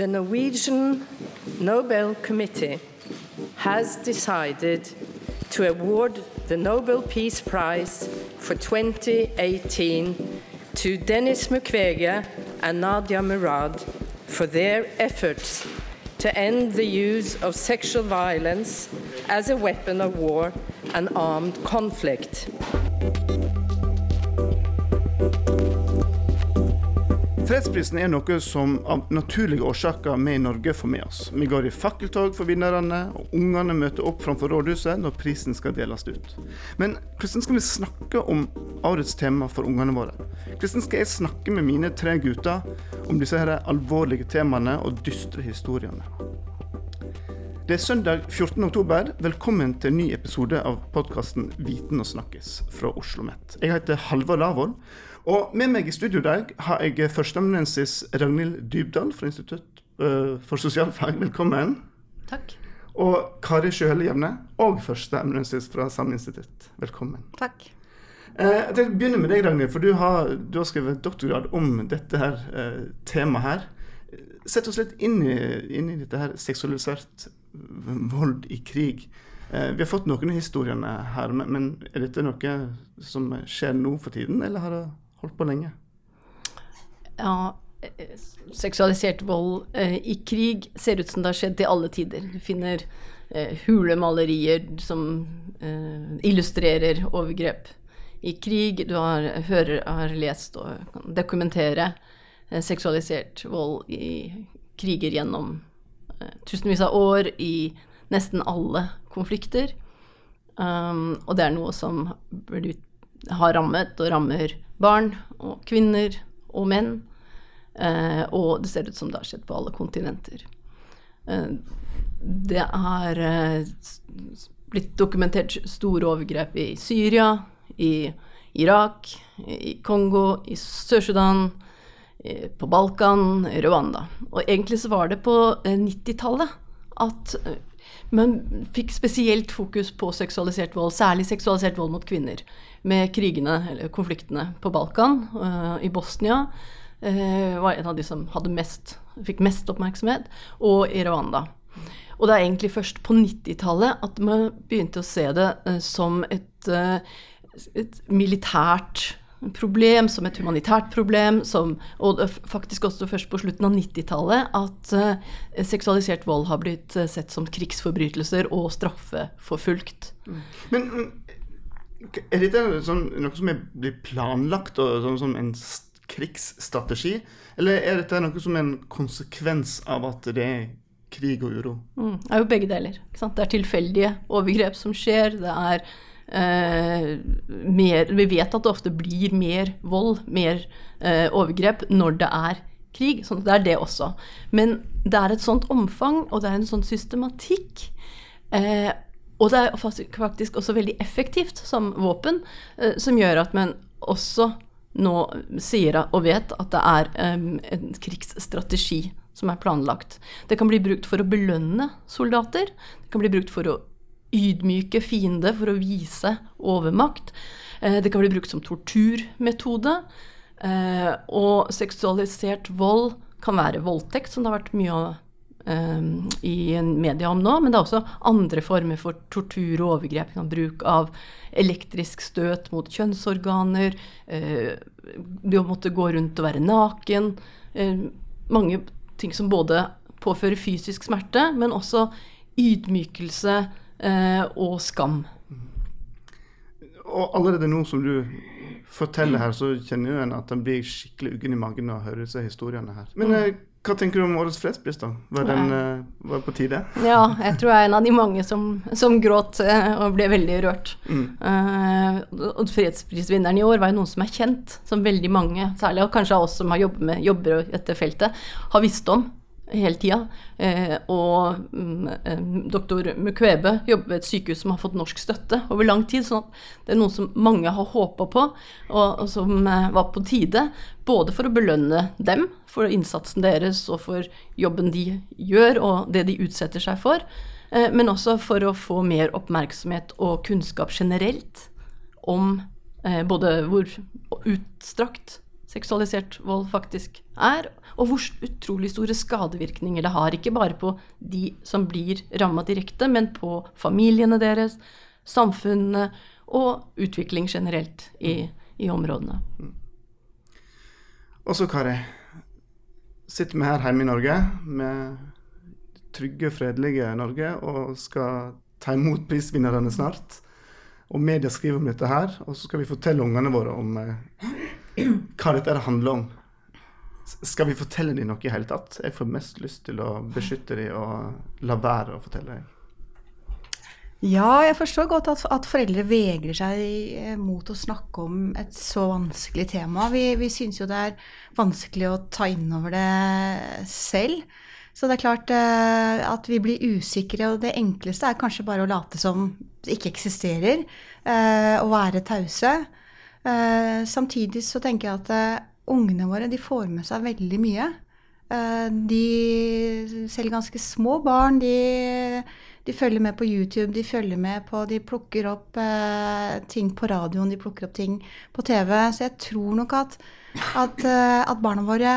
The Norwegian Nobel Committee has decided to award the Nobel Peace Prize for 2018 to Denis Mukwege and Nadia Murad for their efforts to end the use of sexual violence as a weapon of war and armed conflict. Fredsprisen er noe som av naturlige årsaker vi i Norge får med oss. Vi går i fakkeltog for vinnerne, og ungene møter opp framfor rådhuset når prisen skal deles ut. Men hvordan skal vi snakke om årets tema for ungene våre? Hvordan skal jeg snakke med mine tre gutter om disse her alvorlige temaene og dystre historiene? Det er søndag 14. oktober. Velkommen til en ny episode av podkasten Viten og snakkes fra Oslo OsloMet. Jeg heter Halvard Lavoll. Og med meg i studio i dag har jeg førsteamanuensis Ragnhild Dybdahl fra Institutt uh, for sosialfag. Velkommen. Takk. Og Kari Sjøhelle Jevne, òg førsteamanuensis fra samme institutt. Velkommen. Takk. Eh, jeg begynner med deg, Ragnhild, for du har, du har skrevet doktorgrad om dette her eh, temaet her. Sett oss litt inn i, inn i dette her seksualisert vold i krig. Vi har fått noen av historiene her, men, men er dette noe som skjer nå for tiden, eller har det holdt på lenge? Ja, eh, seksualisert vold eh, i krig ser ut som det har skjedd til alle tider. Du finner eh, hulemalerier som eh, illustrerer overgrep i krig. Du har, hører, har lest og kan dokumentere seksualisert vold i kriger gjennom tusenvis av år i nesten alle konflikter. Um, og det er noe som har rammet og rammer barn og kvinner og menn. Eh, og det ser ut som det har skjedd på alle kontinenter. Eh, det har eh, blitt dokumentert store overgrep i Syria, i Irak, i Kongo, i Sør-Sudan, på Balkan, Rwanda. Og egentlig så var det på 90-tallet eh, at man fikk spesielt fokus på seksualisert vold, særlig seksualisert vold mot kvinner med krigene, eller konfliktene på Balkan, uh, i Bosnia, uh, var en av de som mest, fikk mest oppmerksomhet, og i Rwanda. Og det er egentlig først på 90-tallet at man begynte å se det uh, som et, et, militært problem, som et humanitært problem, som, og faktisk også først på slutten av 90-tallet at seksualisert vold har blitt sett som krigsforbrytelser og straffeforfulgt. Mm. Men er dette sånn, noe som er blir planlagt og sånn som en krigsstrategi, eller er dette noe som er en konsekvens av at det er krig og uro? Mm, det er jo begge deler. Det er tilfeldige overgrep som skjer. Det er eh, mer Vi vet at det ofte blir mer vold, mer eh, overgrep, når det er krig. sånn det er det også. Men det er et sånt omfang, og det er en sånn systematikk. Eh, og det er faktisk også veldig effektivt som våpen, eh, som gjør at man også nå sier og vet at det er en krigsstrategi som er planlagt. Det kan bli brukt for å belønne soldater. Det kan bli brukt for å ydmyke fiende, for å vise overmakt. Eh, det kan bli brukt som torturmetode. Eh, og seksualisert vold kan være voldtekt, som det har vært mye av um, i media om nå, men det er også andre former for tortur og overgrep. Bruk av elektrisk støt mot kjønnsorganer, det å måtte gå rundt og være naken. Mange ting som både påfører fysisk smerte, men også ydmykelse og skam. Og allerede nå som du forteller her, så kjenner en at en blir skikkelig uggen i magen av å høre disse historiene her. Men mm. Hva tenker du om årets fredspris, da? Var den uh, var på tide? Ja, jeg tror jeg er en av de mange som, som gråt og ble veldig rørt. Mm. Uh, fredsprisvinneren i år var jo noen som er kjent, som veldig mange, særlig og kanskje av oss som har jobbet med, jobber i dette feltet, har visst om hele tida. Eh, og mm, doktor Mukwebe jobber ved et sykehus som har fått norsk støtte over lang tid. sånn at det er noe som mange har håpa på, og, som eh, var på tide. Både for å belønne dem for innsatsen deres og for jobben de gjør og det de utsetter seg for. Eh, men også for å få mer oppmerksomhet og kunnskap generelt om både hvor utstrakt seksualisert vold faktisk er, og hvor utrolig store skadevirkninger det har. Ikke bare på de som blir ramma direkte, men på familiene deres, samfunnene og utvikling generelt i, i områdene. Og så, Kari, sitter vi her hjemme i Norge, med trygge, fredelige Norge, og skal ta imot prisvinnerne snart. Og media skriver om dette her, og så skal vi fortelle ungene våre om eh, hva dette handler om. Skal vi fortelle dem noe i hele tatt? Jeg får mest lyst til å beskytte dem og la være å fortelle dem. Ja, jeg forstår godt at, at, foreldre vegrer seg eh, mot å snakke om et så vanskelig tema. Vi, vi syns jo det er vanskelig å ta inn over det selv. Så det er klart eh, at vi blir usikre, og det enkleste er kanskje bare å late som det ikke eksisterer, eh, og være tause. Eh, samtidig så tenker jeg at eh, ungene våre de får med seg veldig mye. Eh, de, selv ganske små barn, de, de, følger med på YouTube, de følger med på De plukker opp ting på radioen, de plukker opp ting på TV. Så jeg tror nok at, at, at barna våre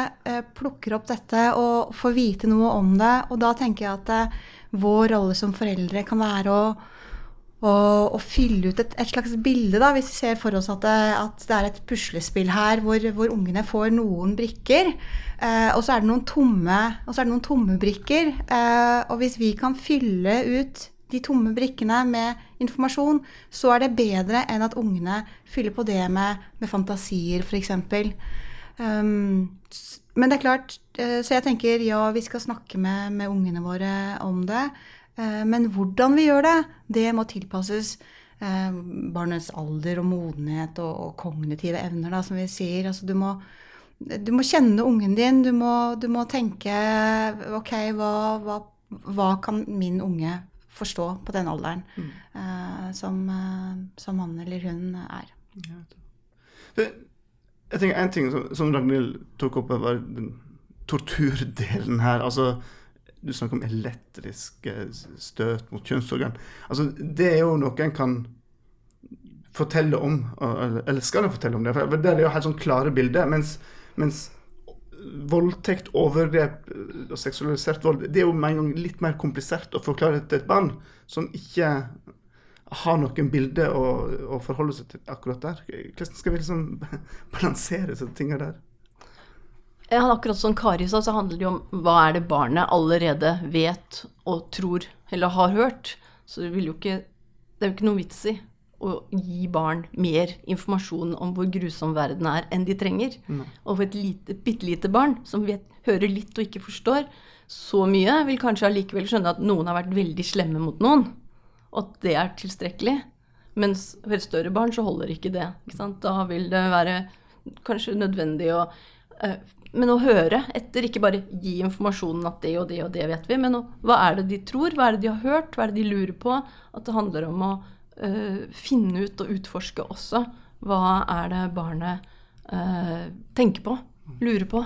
plukker opp dette og får vite noe om det. Og da tenker jeg at vår rolle som foreldre kan være å og, og fylle ut et, et, slags bilde, da, hvis vi ser for oss at det, at det er et puslespill her hvor, hvor ungene får noen brikker, eh, og så er det noen tomme, det noen tomme brikker. Eh, og hvis vi kan fylle ut de tomme brikkene med informasjon, så er det bedre enn at ungene fyller på det med, med fantasier, f.eks. Um, men det er klart, eh, så jeg tenker ja, vi skal snakke med, med ungene våre om det. Eh, men hvordan vi gjør det, det må tilpasses eh, barnets alder og modenhet og, og kognitive evner, da, som vi sier. Altså, du, må, du, må, kjenne ungen din. Du må, du må tenke OK, hva, hva, hva, kan min unge forstå på den alderen mm. uh, som, uh, som, han eller hun er? Jeg tenker En ting som, som Ragnhild tok opp, var den torturdelen her. altså du snakker om elektriske støt mot kjønnsorgan. Altså, det er jo noe en kan fortelle om, eller skal en fortelle om det? For det er jo helt sånn klare bilder. Mens, mens voldtekt, overgrep og seksualisert vold det er jo med en gang litt mer komplisert å forklare til et barn som ikke har noen bilder å, å forholde seg til akkurat der. Hvordan skal vi liksom balansere disse tingene der? Ja, akkurat som Kari sa, så handler det jo om hva er det barnet allerede vet og tror eller har hørt. Så det, vil jo ikke, det er jo ikke noe vits i å gi barn mer informasjon om hvor grusom verden er, enn de trenger. Mm. Og for et lite, bitte lite barn som vet, hører litt og ikke forstår så mye, vil kanskje allikevel skjønne at noen har vært veldig slemme mot noen, og at det er tilstrekkelig. Mens for et større barn så holder ikke det. Ikke da vil det være kanskje nødvendig å men å høre etter, ikke bare gi informasjonen at det og det og det vet vi, men å, hva er det de tror, hva er det de har hørt, hva er det de lurer på? At det handler om å uh, finne ut og utforske også hva er det barnet uh, tenker på, lurer på.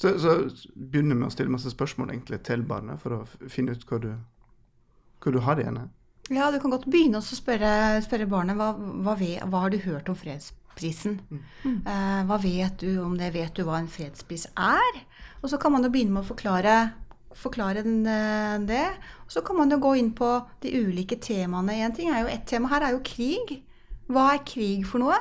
Så, så begynner med å stille masse spørsmål egentlig til barnet for å finne ut hva du, hva du har igjen her. Ja, du kan godt begynne å spørre, spørre barnet hva, hva, hva, har du hørt om freds fredsprisen. Mm. Uh, hva vet du om det? Vet du hva en fredspris er? Og så kan man jo begynne med å forklare, forklare den, uh, det. Og så kan man jo gå inn på de ulike temaene. En ting er jo, Et tema her er jo krig. Hva er krig for noe?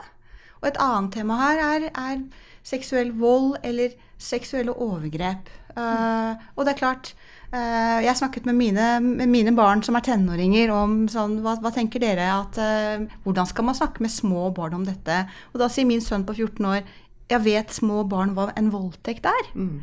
Og et annet tema her er, er seksuell vold eller seksuelle overgrep. Uh, og det er klart, Uh, jeg snakket med mine, med mine, barn som er tenåringer om sånn Hva, hva tenker dere at uh, Hvordan skal man snakke med små barn om dette? Og da sier min sønn på 14 år Jeg vet små barn hva en voldtekt er. Mm.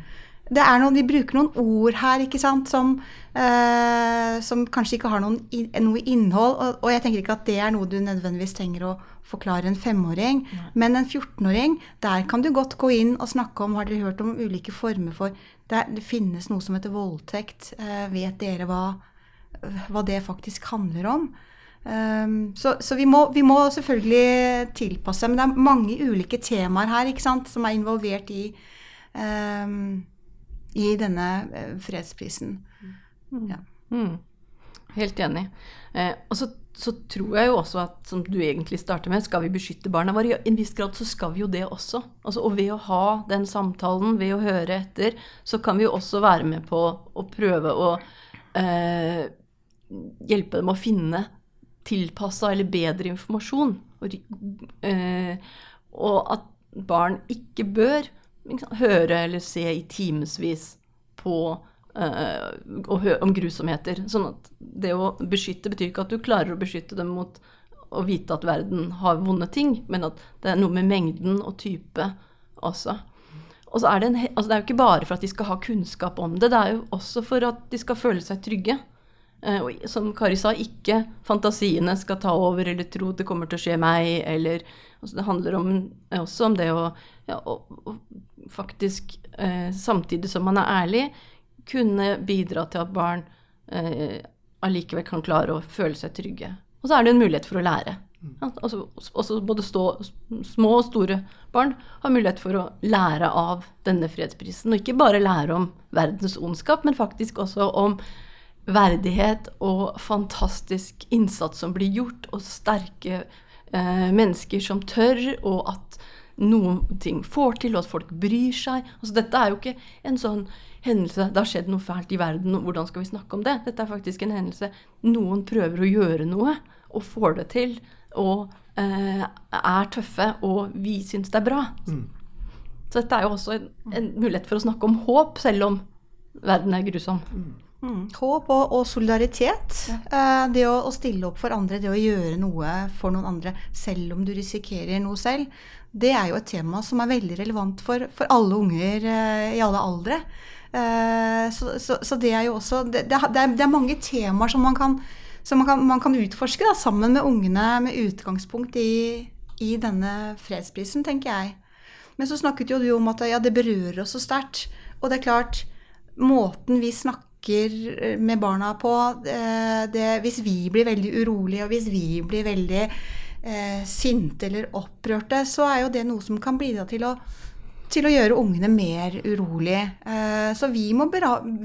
Det er noen, Vi bruker noen ord her ikke sant, som, eh, som kanskje ikke har noen, noe innhold. Og, og, jeg tenker ikke at det er noe du nødvendigvis trenger å forklare en femåring. Ja. Men en 14-åring, der kan du godt gå inn og snakke om Har dere hørt om ulike former for det, det, finnes noe som heter voldtekt. Eh, vet dere hva, hva, det faktisk handler om? Um, så, så vi, må, vi, må, selvfølgelig tilpasse. Men det er mange ulike temaer her ikke sant, som er involvert i, um, i denne uh, fredsprisen. Mm. Ja. Mm. Helt enig. Eh, og så så tror jeg jo også at, som du egentlig starter med, skal vi beskytte barna våre? I en viss grad så skal vi jo det også. Altså, og ved å ha den samtalen, ved å høre etter, så kan vi jo også være med på å prøve å eh, hjelpe dem å finne tilpassa eller bedre informasjon. Og, eh, og, at barn ikke bør høre eller se i timevis på uh, om grusomheter. Sånn at det å beskytte betyr ikke at du klarer å beskytte dem mot å vite at verden har vonde ting, men at det er noe med mengden og type også. Og så er det, en, altså det er jo ikke bare for at de skal ha kunnskap om det, det er jo også for at de skal føle seg trygge. Uh, og som Kari sa, ikke fantasiene skal ta over eller tro det kommer til å skje meg, eller altså Det handler om, også om det å, ja, å, å faktisk, eh, samtidig som man er ærlig, kunne bidra til at barn eh, allikevel kan klare å føle seg trygge. Og så er det en mulighet for å lære. Altså, også både stå, små og store barn har mulighet for å lære av denne fredsprisen. Og ikke bare lære om verdens ondskap, men faktisk også om verdighet og fantastisk innsats som blir gjort, og sterke eh, mennesker som tør, og at noen ting får til, og at folk bryr seg. Altså, dette er jo ikke en sånn hendelse Det har skjedd noe fælt i verden, og hvordan skal vi snakke om det? Dette er faktisk en hendelse. Noen prøver å gjøre noe, og får det til. Og eh, er tøffe, og vi syns det er bra. Mm. Så dette er jo også en, en, mulighet for å snakke om håp, selv om verden er grusom. Mm. Mm. Håp og, og solidaritet. Ja. Eh, det å, å, stille opp for andre, det å gjøre noe for noen andre selv om du risikerer noe selv, det er jo et tema som er veldig relevant for, for alle unger eh, i alle aldre. Eh, så, så, så, det er jo også Det, det, er, det er, mange temaer som man kan, som man kan, man kan utforske da, sammen med ungene med utgangspunkt i, i, denne fredsprisen, tenker jeg. Men så snakket jo du om at ja, det berører oss så sterkt. Og det er klart, måten vi snakker med barna på eh, det, Hvis vi blir veldig urolige, og hvis vi blir veldig eh, sinte eller opprørte, så er jo det noe som kan bidra til å til å gjøre ungene mer urolige. Eh, så vi må,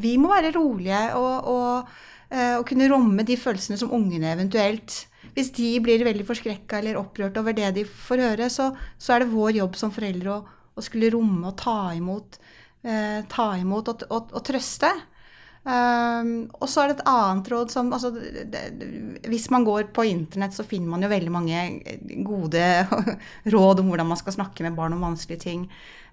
vi må være rolige og, og, eh, og, kunne romme de følelsene som ungene eventuelt Hvis de blir veldig forskrekka eller opprørt over det de får høre, så, så er det vår jobb som foreldre å, å skulle romme og ta imot, eh, ta imot og, og, og trøste. Um, og så er det et annet råd som altså, det, det, Hvis man går på internett, så finner man jo veldig mange gode råd om hvordan man skal snakke med barn om vanskelige ting.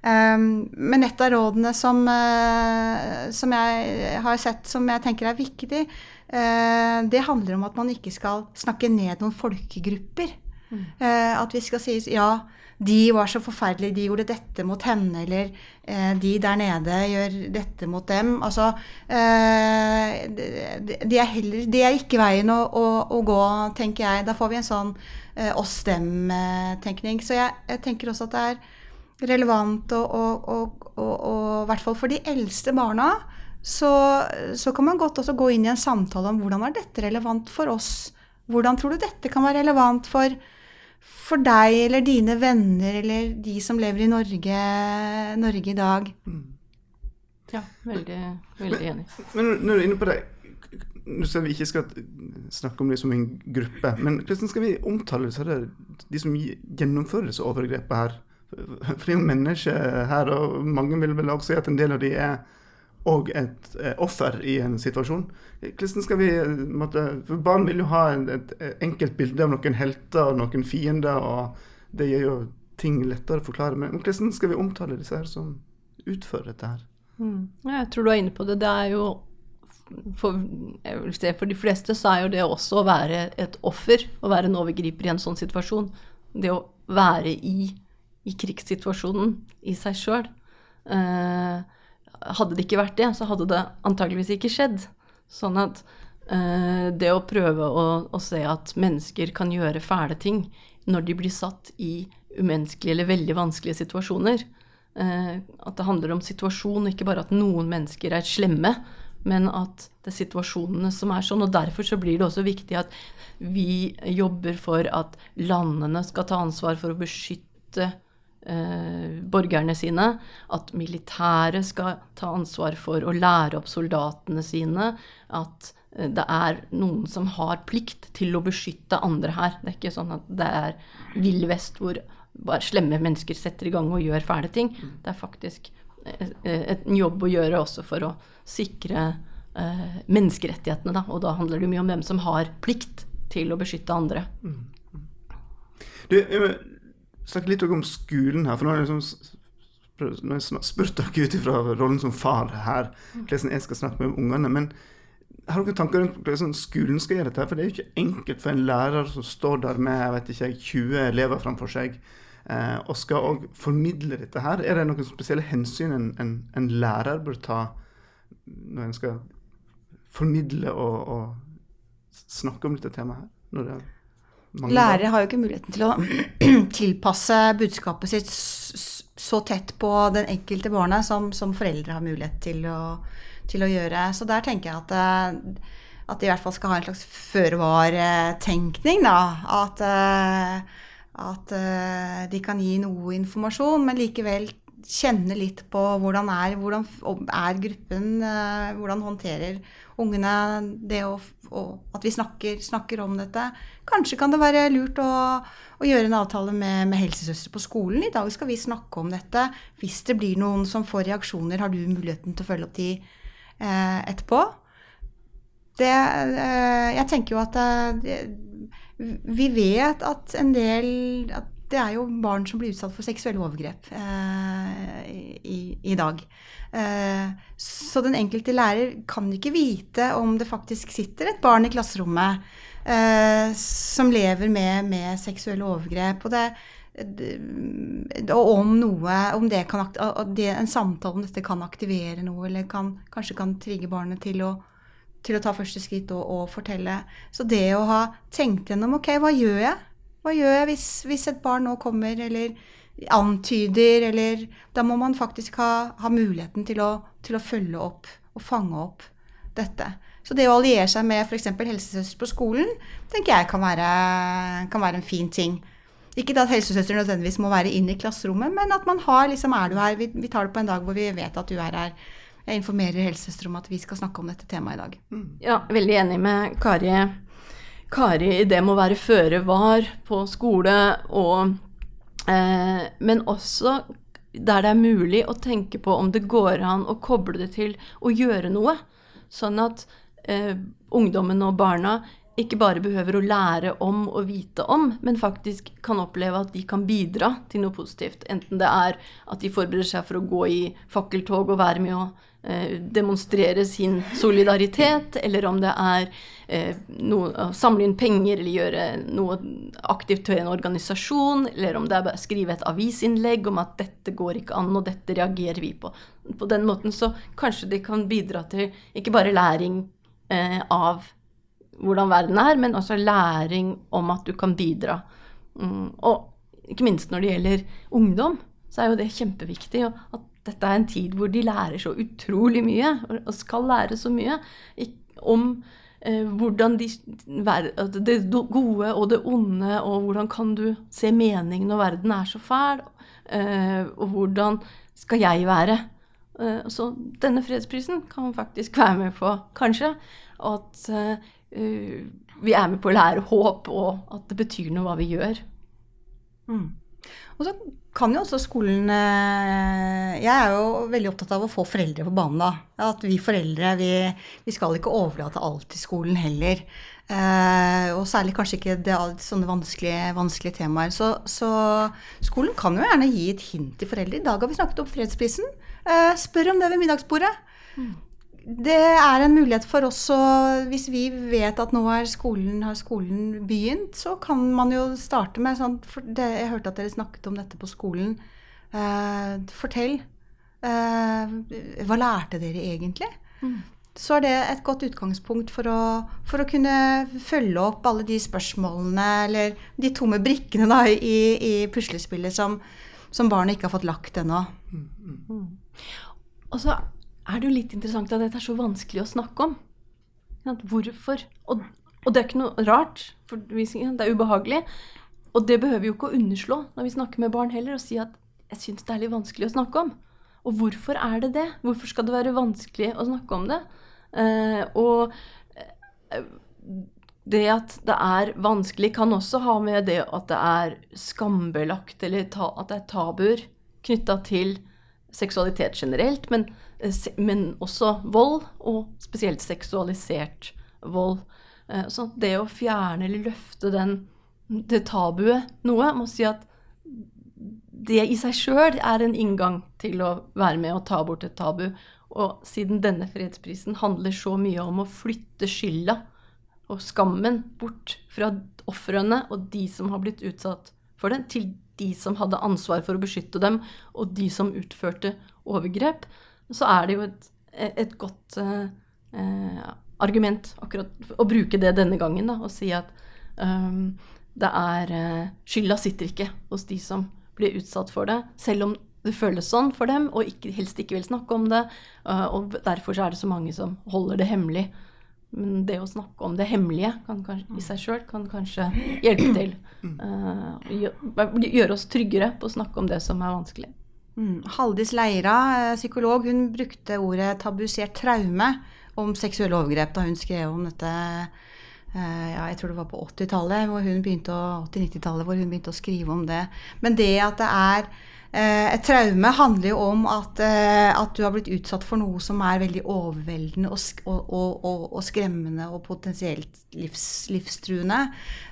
Um, men et av rådene som, uh, som, jeg har sett som jeg tenker er viktig, uh, det handler om at man ikke skal snakke ned noen folkegrupper. Mm. Uh, at vi skal si ja, de var så forferdelige, de gjorde dette mot henne, eller de der nede gjør dette mot dem. Altså Det er, heller, de er ikke veien å, å, å, gå, tenker jeg. Da får vi en sånn oss-dem-tenkning. Så jeg, jeg tenker også at det er relevant, å og, i hvert fall for de eldste barna, så, så, kan man godt også gå inn i en samtale om hvordan er dette relevant for oss? Hvordan tror du dette kan være relevant for, for deg eller dine venner eller de som lever i Norge, Norge i dag? Mm. Ja, veldig, veldig enig. Men, men når du er inne på det nå skal vi ikke skal snakke om det som en gruppe, men hvordan skal vi omtale de som gjennomfører disse overgrepene her? For det er jo mennesker her, og mange vil vel også si at en del av de er og et eh, offer i en situasjon. Hvordan skal vi måtte, For Barn vil jo ha et, et enkelt bilde av noen helter og noen fiender, og det gjør jo ting lettere å forklare. Men hvordan skal vi omtale disse her som utfører dette her? Mm. Jeg tror du er inne på det. Det er jo for, si, for, de fleste så er jo det også å være et offer, å være en overgriper i en sånn situasjon. Det å være i i krigssituasjonen i seg sjøl. Eh, hadde det ikke vært det, så hadde det antageligvis ikke skjedd. Sånn at eh, det å prøve å, å, se at mennesker kan gjøre fæle ting når de blir satt i umenneskelige eller veldig vanskelige situasjoner, eh, at det handler om situasjon, ikke bare at noen mennesker er slemme, men at det er situasjonene som er sånn. Og derfor så blir det også viktig at vi jobber for at landene skal ta ansvar for å beskytte eh, borgerne sine. At militæret skal ta ansvar for å lære opp soldatene sine. At eh, det er noen som har plikt til å beskytte andre her. Det er ikke sånn at det er vill vest hvor bare slemme mennesker setter i gang og gjør fæle ting. Det er faktisk eh, en jobb å gjøre også for å sikre eh, menneskerettighetene, da. Og da handler det mye om hvem som har plikt til å beskytte andre. Du, jeg vil snakke litt om skolen her. for nå har jeg liksom nå jeg spurt dere ut ifra rollen som far her, hvordan jeg skal snakke med ungene. Men har dere tanker rundt hvordan skolen skal gjøre dette? For det er jo ikke enkelt for en lærer som står der med ikke, 20 elever framfor seg, eh, og skal også formidle dette her. Er det noen spesielle hensyn en, en, en lærer bør ta når en skal formidle og, og snakke om dette temaet her? Når det er Lærere har jo ikke muligheten til å tilpasse budskapet sitt så tett på den enkelte barnet som, som foreldre har mulighet til å, til å, gjøre. Så der tenker jeg at, eh, at de i hvert fall skal ha en slags føre-var-tenkning. At, eh, at eh, de kan gi noe informasjon, men likevel kjenne litt på hvordan er, hvordan er gruppen, hvordan håndterer ungene det å, å, at vi snakker, snakker, om dette. Kanskje kan det være lurt å, å gjøre en avtale med, med helsesøster på skolen. I dag skal vi snakke om dette. Hvis det blir noen som får reaksjoner, har du muligheten til å følge opp de eh, etterpå? Det, eh, jeg tenker jo at det, vi vet at en del at det er jo barn som blir utsatt for seksuelle overgrep eh, i, dag. Eh, så den enkelte lærer kan ikke vite om det faktisk sitter et barn i klasserommet eh, som lever med, med seksuelle overgrep. Og, det, og om noe om det kan, En samtale om dette kan aktivere noe, eller kan, kanskje kan trigge barnet til å, til å ta første skritt og, og, fortelle. Så det å ha tenkt gjennom OK, hva gjør jeg? Hva gjør jeg hvis, hvis et barn nå kommer eller antyder, eller Da må man faktisk ha, ha muligheten til å, til å, følge opp og fange opp dette. Så det å alliere seg med f.eks. helsesøster på skolen, tenker jeg kan være, kan være en fin ting. Ikke at helsesøster nødvendigvis må være inn i klasserommet, men at man har liksom Er du her? Vi, vi, tar det på en dag hvor vi vet at du er her. Jeg informerer helsesøster om at vi skal snakke om dette temaet i dag. Mm. Ja, veldig enig med Kari Kari i det med å være føre var på skole, og, men også der det er mulig å tenke på om det går an å koble det til å gjøre noe. Sånn at eh, ungdommen og barna ikke bare behøver å lære om og vite om, men faktisk kan oppleve at de kan bidra til noe positivt. Enten det er at de forbereder seg for å gå i fakkeltog og være med å Eh, demonstrere sin solidaritet, eller om det er eh, noe, å samle inn penger eller gjøre noe aktivt til en organisasjon, eller om det er å skrive et avisinnlegg om at 'dette går ikke an', og 'dette reagerer vi på'. På den måten så kanskje det kan bidra til ikke bare læring eh, av hvordan verden er, men også læring om at du kan bidra. Mm, og ikke minst når det gjelder ungdom, så er jo det kjempeviktig. at dette er en tid hvor de lærer så utrolig mye, og skal lære så mye om eh, hvordan de, det gode og det onde, og hvordan kan du se mening når verden er så fæl, eh, og hvordan skal jeg være? Eh, så denne fredsprisen kan man faktisk være med på, kanskje. At vi er med på å lære håp, og at det betyr noe hva vi gjør. Mm. Og så kan jo også skolen eh, Jeg er jo veldig opptatt av å få foreldre på banen, da. At vi foreldre, vi, vi skal ikke overlate alt til skolen heller. Eh, og særlig kanskje ikke det, sånne vanskelige, vanskelige temaer. Så, så, skolen kan jo gjerne gi et hint til foreldre. I dag har vi snakket om fredsprisen. Eh, spør om det ved middagsbordet. Mm det er en mulighet for oss å Hvis vi vet at nå skolen, har skolen begynt, så kan man jo starte med sånn det, Jeg hørte at dere snakket om dette på skolen. Eh, fortell. Eh, hva lærte dere egentlig? Mm. Så er det et godt utgangspunkt for å, for å, kunne følge opp alle de spørsmålene, eller de tomme brikkene da, i, i puslespillet som, som barnet ikke har fått lagt ennå. Mm. Mm. Og så er det jo litt interessant at dette er så vanskelig å snakke om. Hvorfor? Og, og det er ikke noe rart, for det er ubehagelig. Og det behøver vi jo ikke å underslå når vi snakker med barn heller, og si at jeg syns det er litt vanskelig å snakke om. Og hvorfor er det det? Hvorfor skal det være vanskelig å snakke om det? Eh, og det at det er vanskelig, kan også ha med det at det er skambelagt, eller ta, at det er tabuer knytta til seksualitet generelt, men, eh, men, også vold, og spesielt seksualisert vold. Eh, så det å fjerne eller løfte den, det tabuet noe, må si at det i seg sjøl er en inngang til å være med og ta bort et tabu. Og siden denne fredsprisen handler så mye om å flytte skylda og skammen bort fra ofrene og de som har blitt utsatt for det, til de som hadde ansvar for å beskytte dem, og de som utførte overgrep, så er det jo et, et godt eh, argument akkurat å bruke det denne gangen, da, og si at um, det er eh, Skylda sitter ikke hos de som blir utsatt for det, selv om det føles sånn for dem, og ikke, helst ikke vil snakke om det. Uh, og derfor så er det så mange som holder det hemmelig. Men det å snakke om det hemmelige kanskje, i seg sjøl kan kanskje hjelpe til. Uh, gjøre oss tryggere på å snakke om det som er vanskelig. Mm. Haldis Leira, eh, psykolog, hun brukte ordet tabusert traume om seksuelle overgrep da hun skrev om dette uh, ja, jeg tror det var på 80-tallet, 80-90-tallet, hvor hun begynte å skrive om det. Men det at det er Eh, et traume handler jo om at, eh, at, du har blitt utsatt for noe som er veldig overveldende og, og, og, og skremmende og potensielt livs, livstruende.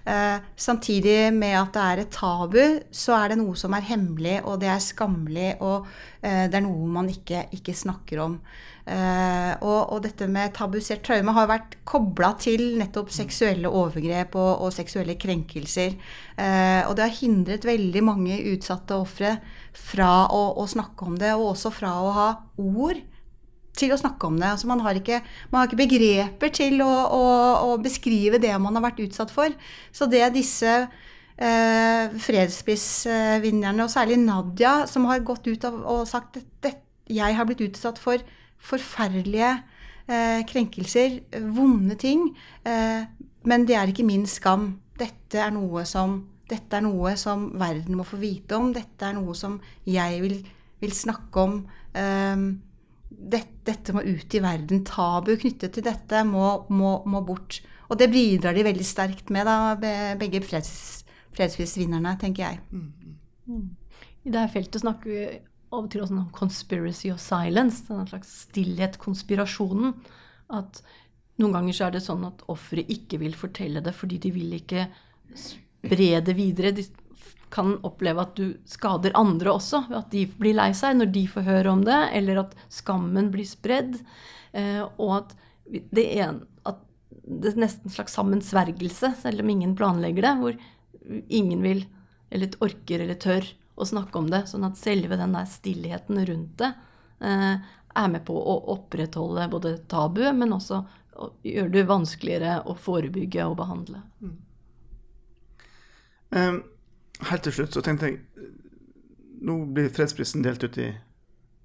Eh, samtidig med at det er et tabu, så er det noe som er hemmelig, og det er skammelig, og det er noe man ikke, ikke snakker om. Uh, og, og, dette med tabusert traume har vært kobla til nettopp seksuelle overgrep og, og seksuelle krenkelser. Uh, og det har hindret veldig mange utsatte ofre fra å, å, snakke om det, og også fra å ha ord til å snakke om det. Altså man, har ikke, man har ikke begreper til å, å, å, beskrive det man har vært utsatt for. Så det disse eh, fredsprisvinnerne, og særlig Nadia, som har gått ut av, og sagt at jeg har blitt utsatt for forferdelige eh, krenkelser, vonde ting. Eh, men det er ikke min skam. Dette er, noe som, dette er noe som verden må få vite om. Dette er noe som jeg vil, vil snakke om. Eh, dette, dette, må ut i verden. Tabu knyttet til dette må, må, må bort. Og det bidrar de veldig sterkt med, da, begge freds, fredsprisvinnerne, tenker jeg. Mm. Mm. I dette feltet snakker vi og til også om conspiracy of silence, en slags stillhet, konspirasjonen. At noen ganger så er det sånn at offeret ikke vil fortelle det fordi de vil ikke spre det videre. De kan oppleve at du skader andre også, at de blir lei seg når de får høre om det, eller at skammen blir spredd. Eh, og at det en, at det er nesten en slags sammensvergelse, selv om ingen planlegger det, hvor ingen vil, eller orker eller tør å snakke om det. Sånn at selve den der stillheten rundt det eh, er med på å opprettholde både tabuet, men også gjøre det vanskeligere å forebygge og behandle. Mm. Um, helt til slutt så tenkte jeg Nå blir fredsprisen delt ut i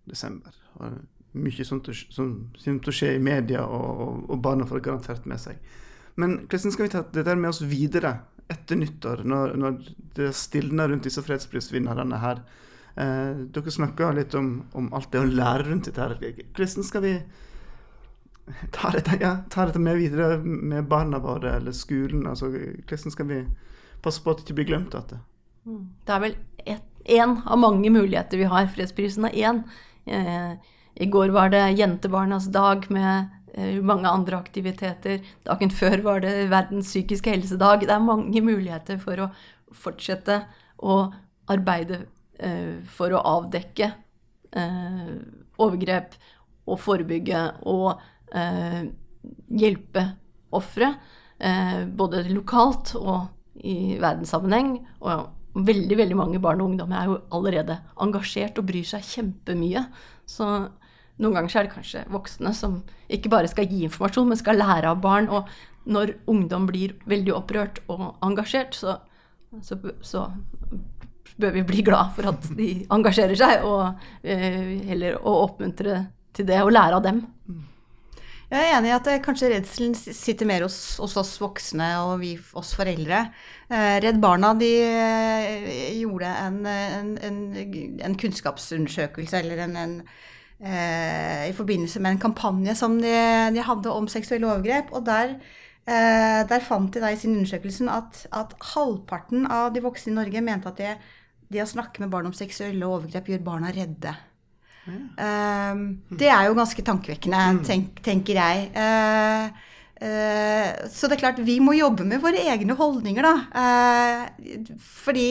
desember. og Mye sånt som kommer til å skje i media, og, og, og barna får garantert med seg. Men hvordan skal vi ta dette med oss videre etter nyttår, når, når det stilner rundt disse fredsprisvinnerne her. Eh, dere snakka litt om, om, alt det å lære rundt dette. her. Hvordan skal vi ta dette, ja, ta dette, med videre med barna våre eller skolen? Altså, hvordan skal vi passe på at det ikke blir glemt? Dette? det? Mm. er vel én av mange muligheter vi har. Fredsprisen er én. Eh, I går var det jentebarnas dag med mange andre aktiviteter. Dagen før var det verdens psykiske helsedag. Det er mange muligheter for å fortsette å arbeide eh, for å avdekke eh, overgrep og forebygge og hjelpe ofre. både lokalt og i verdenssammenheng. Og veldig, veldig mange barn og ungdom er jo allerede engasjert og bryr seg kjempemye. Så noen ganger er det kanskje voksne som ikke bare skal gi informasjon, men skal lære av barn. Og når ungdom blir veldig opprørt og engasjert, så, så, så bør vi bli glad for at de engasjerer seg, og eh, heller å oppmuntre til det og lære av dem. Jeg er enig i at kanskje redselen sitter mer hos, hos, oss voksne og vi, oss foreldre. Eh, Redd Barna de eh, gjorde en, en, en, en kunnskapsundersøkelse eller en, eh, i forbindelse med en kampanje som de, de, hadde om seksuelle overgrep. Og der Eh, der fant de da i sin undersøkelse at, at halvparten av de voksne i Norge mente at det, det å snakke med barn om seksuelle overgrep gjør barna redde. Eh, det er jo ganske tankevekkende, tenk, tenker jeg. Eh, eh, så det er klart, vi må jobbe med våre egne holdninger, da. Fordi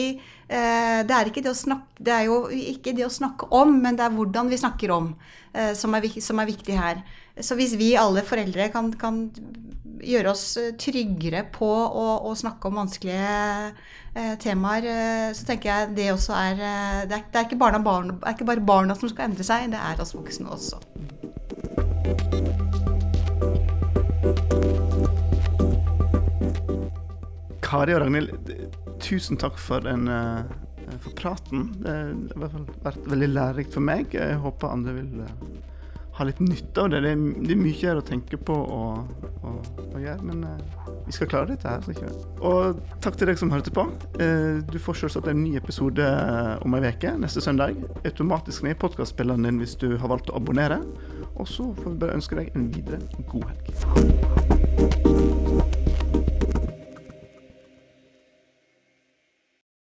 det er det snakke Det er jo ikke det å snakke om, men det er hvordan vi snakker om, eh, som, er, som er viktig her. Så hvis vi alle foreldre kan, kan gjøre oss eh, tryggere på å, å snakke om vanskelige eh, temaer, eh, så tenker jeg det også er eh, det, er det er ikke, barna, barn, det er ikke bare barna som skal endre seg, det er oss voksne også. Kari og Ragnhild, tusen takk for, den, eh, for praten. Det har i hvert fall vært veldig lærerikt for meg. Jeg håper andre vil eh, ha litt nytte av det. Det er, det er mye å tenke på og, og, og gjøre, men eh, vi skal klare dette her. Og takk til deg som hørte på. Du får selvsagt en ny episode om ei uke, neste søndag. Automatisk ned i podkastspilleren din hvis du har valgt å abonnere. Og så får vi bare ønske deg en videre god helg.